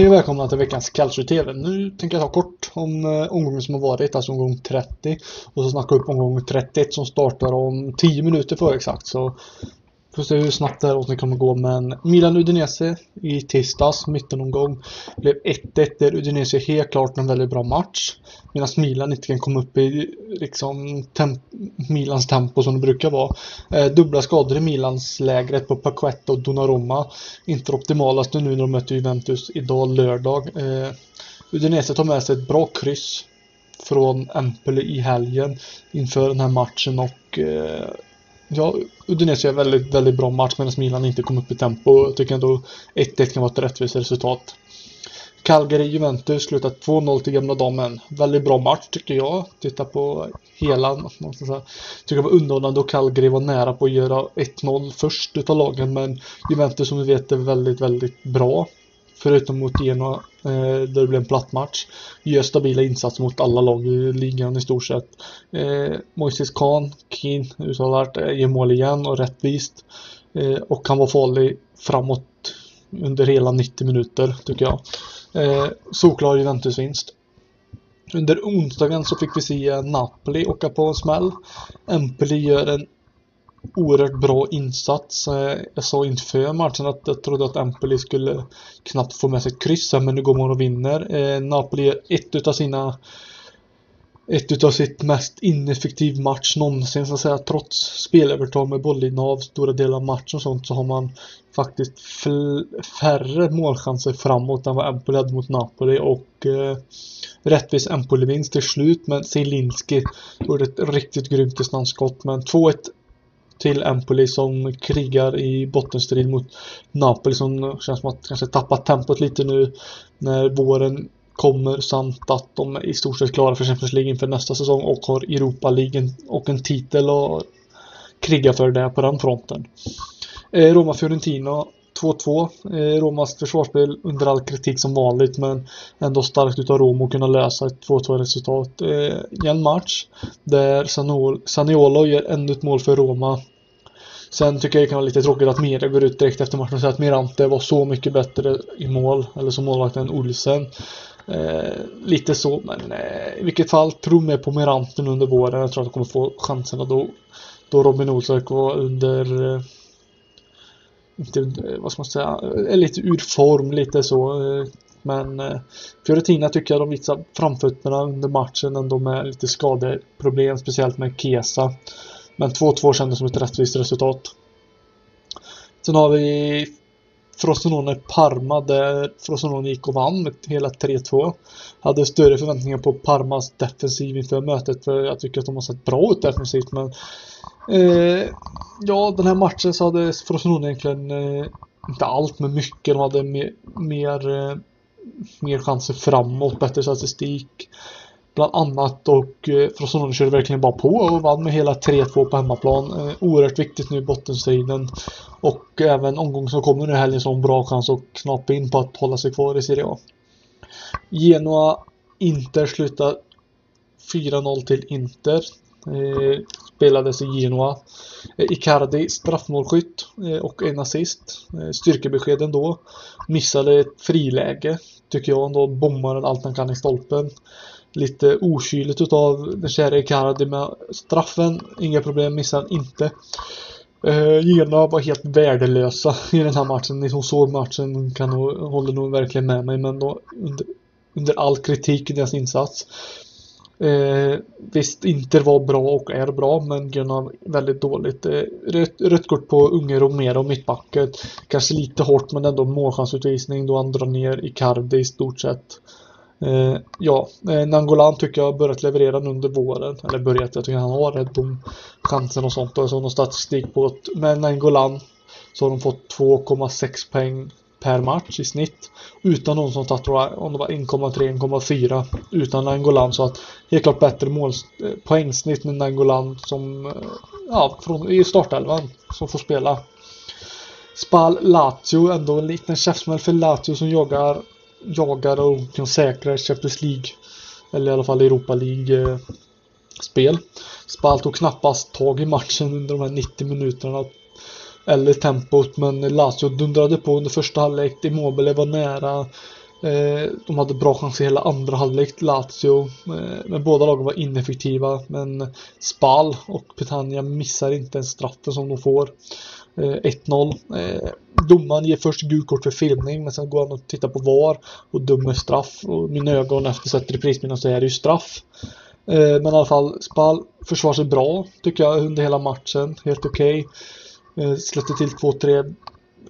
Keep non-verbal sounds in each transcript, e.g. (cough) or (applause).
Hej och välkomna till veckans Calcio TV. Nu tänker jag ta kort om eh, omgången som har varit, alltså omgång 30. Och så snacka upp omgång 31 som startar om 10 minuter för exakt. Så Får se hur snabbt det här avsnittet kommer gå men Milan Udinese i tisdags mittenomgång blev 1-1 där Udinese helt klart en väldigt bra match. Medan Milan inte kan komma upp i liksom temp Milans tempo som det brukar vara. Eh, dubbla skador i Milans lägret på Paquetta och Donnarumma. Inte det optimalaste nu när de möter Juventus idag lördag. Eh, Udinese tar med sig ett bra kryss från Empoli i helgen inför den här matchen och eh, Ja, Udinese är väldigt, väldigt bra match medan Milan inte kom upp i tempo. Jag tycker ändå 1-1 kan vara ett rättvist resultat. Calgary-Juventus slutar 2-0 till gamla damen. Väldigt bra match tycker jag. Titta på hela. Tycker det var underhållande och Calgary var nära på att göra 1-0 först utav lagen men Juventus som vi vet är väldigt, väldigt bra. Förutom mot Genoa eh, där det blev en platt match. Gör stabila insatser mot alla lag i ligan i stort sett. Eh, Moises Khan, Keen uttalat, eh, ger mål igen och rättvist. Eh, och kan vara farlig framåt under hela 90 minuter tycker jag. Eh, solklar Juventus-vinst. Under onsdagen så fick vi se Napoli åka på en smäll. Empoli gör en oerhört bra insats. Eh, jag sa inför matchen att jag trodde att Empoli skulle knappt få med sig kryss, men nu går man och vinner. Eh, Napoli är ett utav sina ett utav sitt mest ineffektiv match någonsin så att säga. Trots spelövertag med bollinnehav stora delar av matchen och sånt så har man faktiskt färre målchanser framåt än vad Empoli hade mot Napoli och eh, rättvis Empoli-vinst till slut men Zielinski gjorde ett riktigt grymt distansskott men 2-1 till Empoli som krigar i bottenstrid mot Napoli som känns som att kanske tappat tempot lite nu när våren kommer samt att de är i stort sett klara för Champions League inför nästa säsong och har Europa League och en titel och kriga för det på den fronten. Eh, Roma-Fiorentina 2-2. Eh, Romas försvarsspel under all kritik som vanligt men ändå starkt utav Roma att kunna lösa ett 2-2 resultat eh, i en match där Saniolo gör ännu ett mål för Roma. Sen tycker jag det kan vara lite tråkigt att media går ut direkt efter matchen och säger att Mirante var så mycket bättre i mål, eller som målvakt än Olsen. Eh, lite så, men eh, i vilket fall, tro mer på Miranten under våren. Jag tror att de kommer få chanserna då, då Robin Olsök var under eh, inte, eh, vad ska man säga, är lite ur form, lite så. Eh, men eh, Fiorentina tycker jag de visar framfötterna under matchen ändå med lite skadeproblem, speciellt med Kesa. Men 2-2 kändes som ett rättvist resultat. Sen har vi Frosinone Parma där Frosinone gick och vann med hela 3-2. Hade större förväntningar på Parmas defensiv inför mötet för jag tycker att de har sett bra ut defensivt men eh, Ja, den här matchen så hade Frosinone egentligen eh, inte allt men mycket. De hade mer, mer, eh, mer chanser framåt, bättre statistik. Bland annat och eh, Frosinone körde verkligen bara på och vann med hela 3-2 på hemmaplan. Eh, oerhört viktigt nu i bottenstriden. Och även omgången som kommer nu i helgen så har en bra chans att knappa in på att hålla sig kvar i Serie A. Genoa Inter slutar 4-0 till Inter. Eh, spelades i Genoa. Eh, Icardi straffmålskytt eh, och en assist. Eh, styrkebesked ändå. Missade ett friläge. Tycker jag ändå bommar allt han kan i stolpen. Lite okyligt utav den kära Icardi med straffen. Inga problem, missar inte. Eh, uh, Genoa var helt värdelösa i den här matchen. Ni som såg matchen kan nog, håller nog verkligen med mig men då, under, under all kritik i deras insats. Eh, visst, Inter var bra och är bra, men Gunnar väldigt dåligt. Eh, rött, rött kort på Unge Romero, mittbacket. Kanske lite hårt, men ändå målchansutvisning då han drar ner Icardi i stort sett. Eh, ja, eh, Nangolan tycker jag har börjat leverera under våren. Eller börjat, jag tycker han har rätt på chansen och sånt. Och så någon statistik på att med Nangolan så har de fått 2,6 poäng per match i snitt. Utan någon som tagit om det var 1,3-1,4 utan Nangolan så att helt klart bättre mål, eh, poängsnitt med Nangolan som eh, ja, från, i startelvan som får spela. Spal Lazio, ändå en liten käftsmäll för Lazio som jagar, jagar och kan säkra Champions League eller i alla fall Europa League spel. Spal tog knappast tag i matchen under de här 90 minuterna eller tempot men Lazio dundrade på under första halvlek. Immobile var nära. Eh, de hade bra chans i hela andra halvlek, Lazio. Eh, men båda lagen var ineffektiva. Men Spal och Petania missar inte ens straffen som de får. Eh, 1-0. Eh, domaren ger först gult kort för filmning men sen går han och tittar på VAR och dömer straff. Och mina ögon efter sett reprisbilden så är det ju straff. Eh, men i alla fall, Spal försvarar sig bra tycker jag under hela matchen. Helt okej. Okay. Eh, släppte till två, tre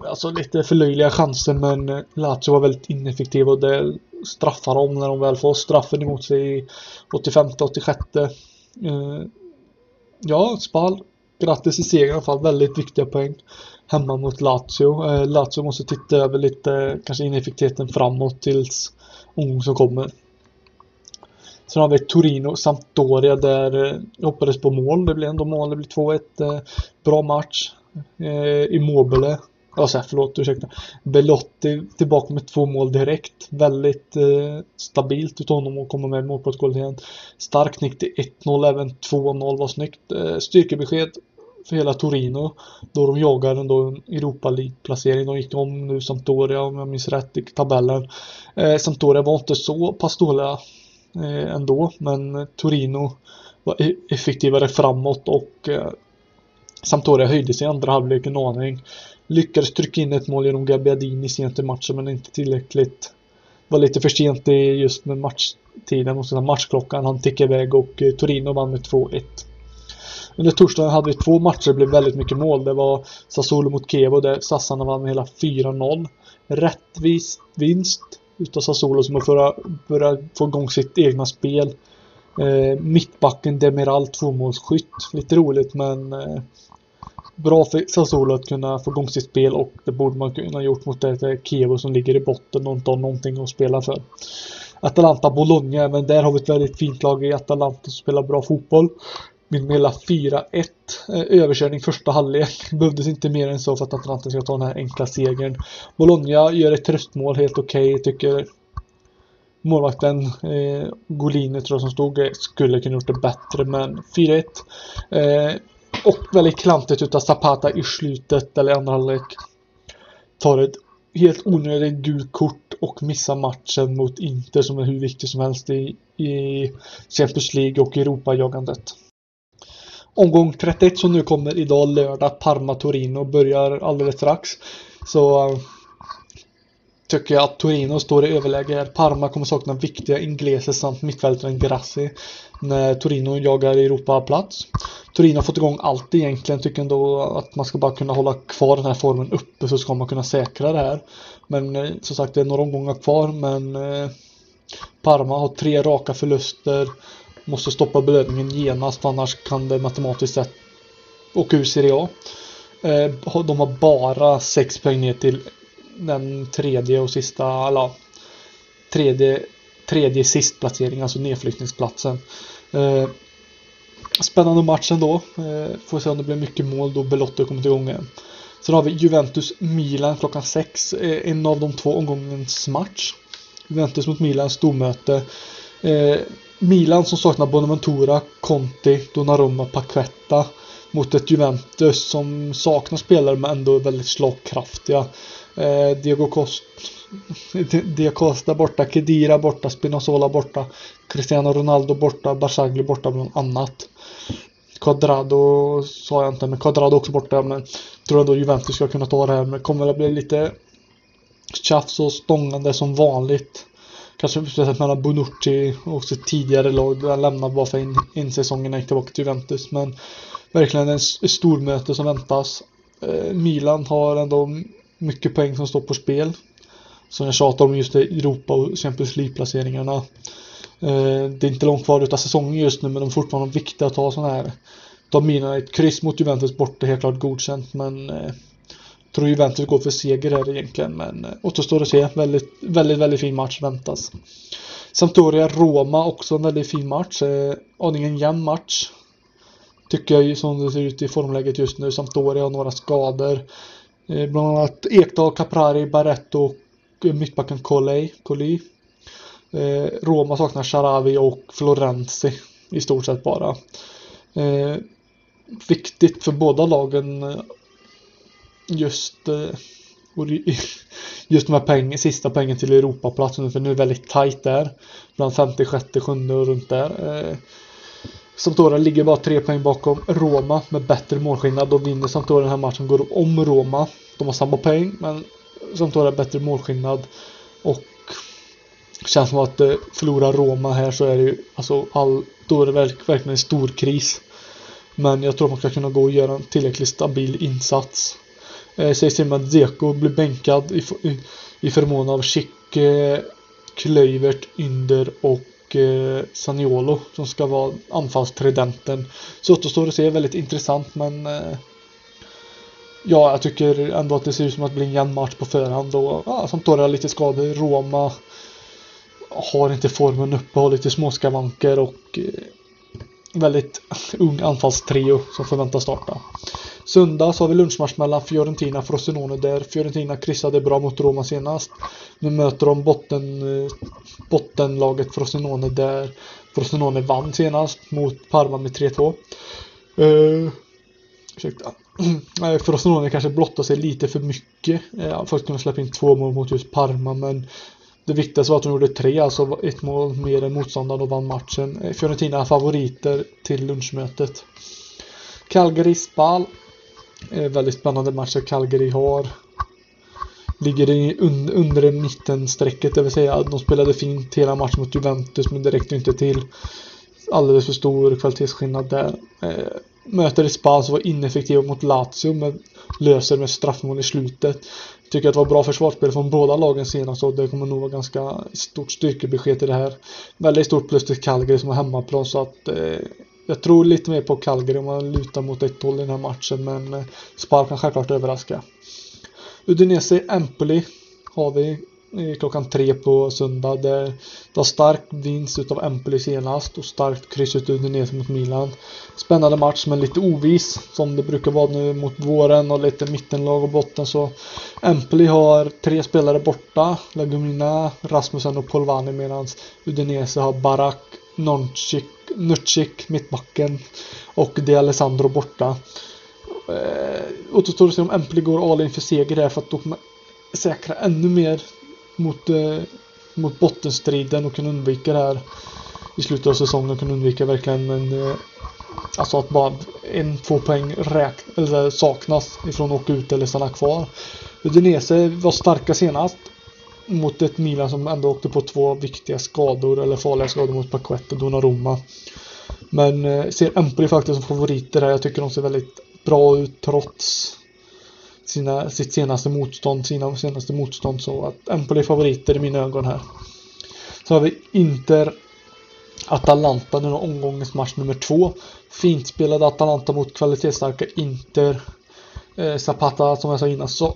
alltså lite förlöjliga chanser men eh, Lazio var väldigt ineffektiva och det straffar dem när de väl får straffen emot sig i 85-86. Eh, ja, Spal. Grattis i segern i alla fall. Väldigt viktiga poäng hemma mot Lazio. Eh, Lazio måste titta över lite kanske ineffektiviteten framåt tills omgången som kommer. Sen har vi Torino Sampdoria där jag hoppades på mål. Det blev ändå mål. Det blev 2-1. Bra match eh, Immobile. Alltså förlåt, ursäkta. Belotti tillbaka med två mål direkt. Väldigt eh, stabilt utav honom att komma med målprotokollet igen. Stark nick till 1-0, även 2-0 var snyggt. Eh, styrkebesked för hela Torino. Då de jagar ändå en Europa League-placering. De gick om nu Sampdoria om jag minns rätt i tabellen. Eh, Sampdoria var inte så pass dåliga eh, ändå, men Torino var e-, effektivare framåt och eh, Sampdoria höjde sig i andra halvlek en aning. Lyckades trycka in ett mål genom Gabbiadini sent i matchen men inte tillräckligt. Var lite för sent i just med matchtiden och sen matchklockan. Han tickade iväg och eh, Torino vann med 2-1. Under torsdagen hade vi två matcher det blev väldigt mycket mål. Det var Sassuolo mot Kevo där Sassarna vann med hela 4-0. Rättvis vinst utav Sassuolo som har börjat få igång sitt egna spel. Eh, mittbacken Demiral tvåmålsskytt. Lite roligt men eh, bra för Sassuolo att kunna få igång sitt spel och det borde man kunna gjort mot det eh, Kievo som ligger i botten och inte har någonting att spela för. Atalanta Bologna, men där har vi ett väldigt fint lag i Atalanta som spelar bra fotboll. Min hela 4-1 eh, överkörning första halvlek. Behövdes inte mer än så för att Atalanta ska ta den här enkla segern. Bologna gör ett tröstmål helt okej. Okay, tycker målvakten eh, Golini tror jag som stod eh, skulle kunna gjort det bättre men 4-1. Eh, och väldigt klantigt utav Zapata i slutet eller andra halvlek. Tar ett helt onödigt gult kort och missar matchen mot Inter som är hur viktig som helst i, i Champions League och Europajagandet. Omgång 31 som nu kommer idag lördag, Parma-Torino börjar alldeles strax. Så eh, tycker jag att Torino står i överläge här. Parma kommer sakna viktiga ingleser samt mittfältaren Grassi när Torino jagar Europa-plats. Torino har fått igång allt egentligen. Tycker ändå att man ska bara kunna hålla kvar den här formen uppe så ska man kunna säkra det här. Men eh, som sagt, det är några omgångar kvar men eh, Parma har tre raka förluster. Måste stoppa belöningen genast annars kan det matematiskt sett åka ur Serie A. Eh, de har bara sex poäng ner till den tredje och sista, alla tredje, tredje sistplacering, alltså nedflyttningsplatsen. Eh, spännande match ändå. Eh, får se om det blir mycket mål då Belotto kommit igång igen. Sen har vi Juventus-Milan klockan 6. Eh, en av de två omgångens match. Juventus mot Milan, stormöte. Eh, Milan som saknar Bonaventura, Conti, Donnarumma, Paquetta mot ett Juventus som saknar spelare men ändå är väldigt slagkraftiga. Eh, Diego Costa (laughs) Diego Costa borta, Kedira borta, Spinazzola borta, Cristiano Ronaldo borta, Barzagli borta bland annat. Quadrado sa jag inte, men Quadrado också borta. Men tror ändå Juventus ska kunna ta det här. Men kommer det bli lite tjafs och stångande som vanligt. Kanske speciellt mellan Bonucci och sitt tidigare lag. Han lämnade bara för in, in säsongen gick tillbaka till Juventus. Men verkligen en stormöte som väntas. Eh, Milan har ändå mycket poäng som står på spel. Som jag tjatar om just Europa och Champions League-placeringarna. Eh, det är inte långt kvar utav säsongen just nu men de är fortfarande viktiga att ta sådana här. Ta mina ett kryss mot Juventus borta helt klart godkänt men jag tror Juventus går för seger här egentligen men eh, återstår att se. Väldigt, väldigt, väldigt fin match väntas. Sampdoria-Roma också en väldigt fin match. Eh, aningen jämn match. Tycker jag ju som det ser ut i formläget just nu. Sampdoria har några skador. Eh, bland annat Ekdal, Caprari, Barretto och mittbacken Colley. Colley. Eh, Roma saknar Sharavi och Florenzi i stort sett bara. Eh, viktigt för båda lagen eh, just eh, (laughs) just de här peng, sista pengen till Europaplatsen för nu är det väldigt tajt där. Bland 56, 7 och runt där. Eh, Sampdoria ligger bara tre poäng bakom Roma med bättre målskillnad. Då vinner Sampdoria den här matchen går om Roma. De har samma poäng men Sampdoria har bättre målskillnad. Och känns som att eh, Roma här så är det ju alltså all, då är det verkligen en stor kris. Men jag tror att man ska kunna gå och göra en tillräckligt stabil insats. Eh, sägs det att Zeko blir bänkad i, i, i förmån av Schick, eh, Klöivert, Ynder och eh, Saniolo som ska vara anfallstridenten. Så återstår att se, väldigt intressant men eh, Ja, jag tycker ändå att det ser ut som att det blir en jämn match på förhand och ja, som har lite skador. Roma har inte formen uppe, har lite småskavanker och eh, väldigt ung anfallstrio som förväntas starta. Söndag så har vi lunchmatch mellan Fiorentina och Frosinone där Fiorentina kryssade bra mot Roma senast. Nu möter de botten, eh, bottenlaget Frosinone där Frosinone vann senast mot Parma med 3-2. Uh, eh, ursäkta. (clears throat) Frosinone kanske blottar sig lite för mycket. Uh, först kunde släppa in två mål mot just Parma men det viktigaste var att de gjorde tre, alltså ett mål mer än motståndaren och vann matchen. Eh, Fiorentina är favoriter till lunchmötet. Calgary Spal. Eh, väldigt spännande matcher Calgary har. Ligger i un under mittenstrecket, det vill säga de spelade fint hela matchen mot Juventus men det räckte inte till. Alldeles för stor kvalitetsskillnad där. Eh, möter i Spal som var ineffektiva mot Lazio men löser med straffmål i slutet. Tycker att det var bra försvarsspel från båda lagen senast och det kommer nog vara ganska stort styrkebesked till det här. Väldigt stort plus till Calgary som har hemmaplan så att eh, jag tror lite mer på Calgary om man lutar mot ett håll i den här matchen men eh, Spar kan självklart överraska. Udinese Empoli har vi klockan tre på söndag. Det, det var stark vinst utav Empoli senast och starkt kryss ut Udinese mot Milan. Spännande match men lite ovis som det brukar vara nu mot våren och lite mittenlag och botten så Empoli har tre spelare borta. Lagumina, Rasmussen och Polvani medan Udinese har Barak, Noncik, Nucik, mittbacken och De Alessandro borta. Eh, återstår att se om Empoli går all in för seger där för att då säkra ännu mer mot, eh, mot bottenstriden och kunna undvika det här i slutet av säsongen. Kunna undvika verkligen en eh, Alltså att bara en, två poäng räk, eller saknas ifrån att åka ut eller stanna kvar. Udinese var starka senast mot ett Milan som ändå åkte på två viktiga skador eller farliga skador mot Paquette och Donnarumma. Men eh, ser Empoli faktiskt som favoriter här. Jag tycker de ser väldigt bra ut trots sina, sitt senaste motstånd, sina senaste motstånd så att Empoli är favoriter i mina ögon här. Så har vi Inter Atalanta, den omgångens match nummer två. Fint spelade Atalanta mot kvalitetsstarka Inter. Eh, Zapata, som jag sa innan, så,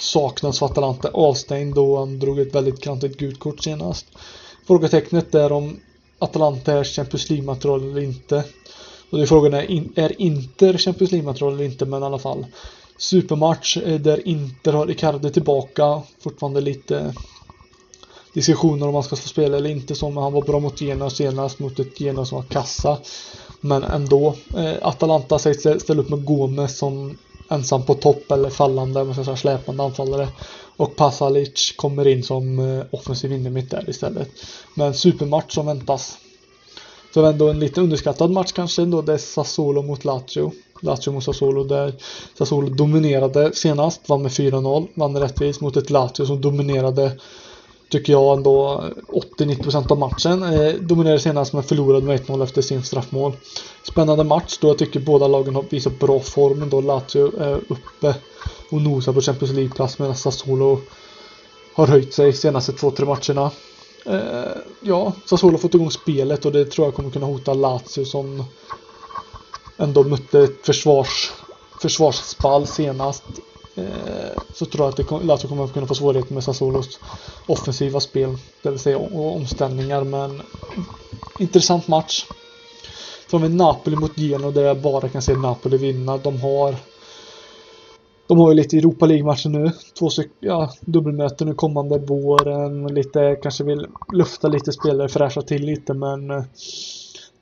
saknas för Atalanta avstängd då han drog ett väldigt kantigt gult kort senast. Frågetecknet är om Atalanta är Champions League-material eller inte. Och det är frågan är, in, är Inter Champions League-material eller inte, men i alla fall supermatch eh, där Inter har Icardi tillbaka. Fortfarande lite eh, diskussioner om han ska få spela eller inte så, men han var bra mot Genoa senast mot ett Genoa som var kassa. Men ändå. Eh, Atalanta sägs ställa upp med Gomes som ensam på topp eller fallande, man ska säga släpande anfallare. Och Pasalic kommer in som eh, offensiv innermitt där istället. Men supermatch som väntas. Så ändå en lite underskattad match kanske ändå. Det är Sassuolo mot Lazio. Lazio mot Sassuolo där Sassuolo dominerade senast. Vann med 4-0. Vann rättvist mot ett Lazio som dominerade tycker jag ändå 80-90% av matchen. Eh, dominerade senast men förlorade med 1-0 efter sin straffmål. Spännande match då jag tycker båda lagen har visat bra form då Lazio är uppe och nosar på Champions League-plats medan Sassuolo har höjt sig senaste 2-3 matcherna. Eh, ja, Sassuolo har fått igång spelet och det tror jag kommer kunna hota Lazio som ändå mötte ett försvars, försvarsspall senast. eh, så tror jag att det kom, Lazio kommer att kunna få svårigheter med Sassuolos offensiva spel, det vill säga och omställningar, men intressant match. Så har vi Napoli mot Genoa där jag bara kan se Napoli vinna. De har de har ju lite Europa League-matcher nu. Två ja, dubbelmöten nu kommande våren. Lite, kanske vill lufta lite spelare, fräscha till lite men eh,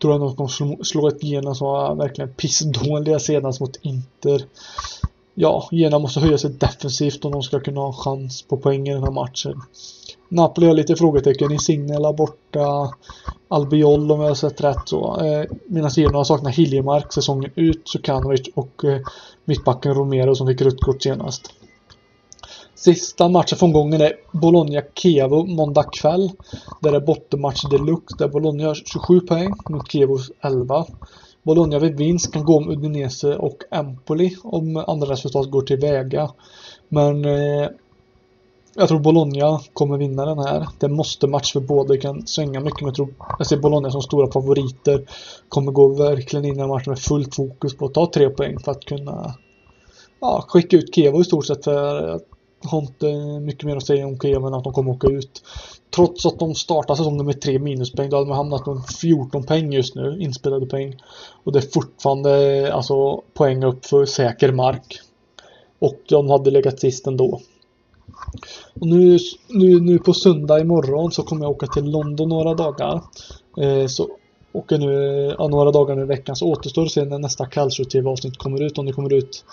tror jag att de kommer slå ett Gena som var verkligen pissdåliga senast mot Inter. Ja, Gena måste höja sig defensivt om de ska kunna ha en chans på poäng i den här matchen. Napoli har lite frågetecken. Insigne borta. Albiol om jag har sett rätt så. Eh, Medan Genoa saknar Hiljemark säsongen ut. Sukanovic och eh, mittbacken Romero som fick rött kort senast. Sista matchen från gången är Bologna-Kievo måndag kväll. Där är bottenmatch deluxe där Bologna har 27 poäng mot Kievos 11. Bologna vid vinst kan gå om Udinese och Empoli om andra resultat går till väga. Men eh, jag tror Bologna kommer vinna den här. Det måste match för båda. Det kan svänga mycket men jag tror jag ser Bologna som stora favoriter. Kommer gå verkligen in i en matchen med fullt fokus på att ta tre poäng för att kunna ja, skicka ut Kievo i stort sett för att har inte mycket mer att säga om Kiev än att de kommer åka ut. Trots att de startar säsongen med tre minuspoäng, då hade de hamnat på 14 poäng just nu, inspelade poäng. Och det är fortfarande alltså poäng upp för säker mark. Och de hade legat sist ändå. Och nu, nu, nu på söndag imorgon så kommer jag åka till London några dagar. Eh, så åker nu ja, några dagar nu i veckan så återstår det sen när nästa Calcio TV-avsnitt kommer ut. Om det kommer ut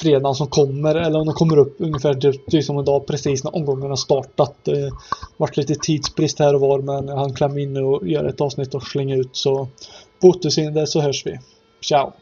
fredagen som kommer eller om de kommer upp ungefär typ som idag precis när omgången har startat. Det varit lite tidsbrist här och var men han klämmer in och gör ett avsnitt och slänger ut så på återseende så hörs vi. Ciao!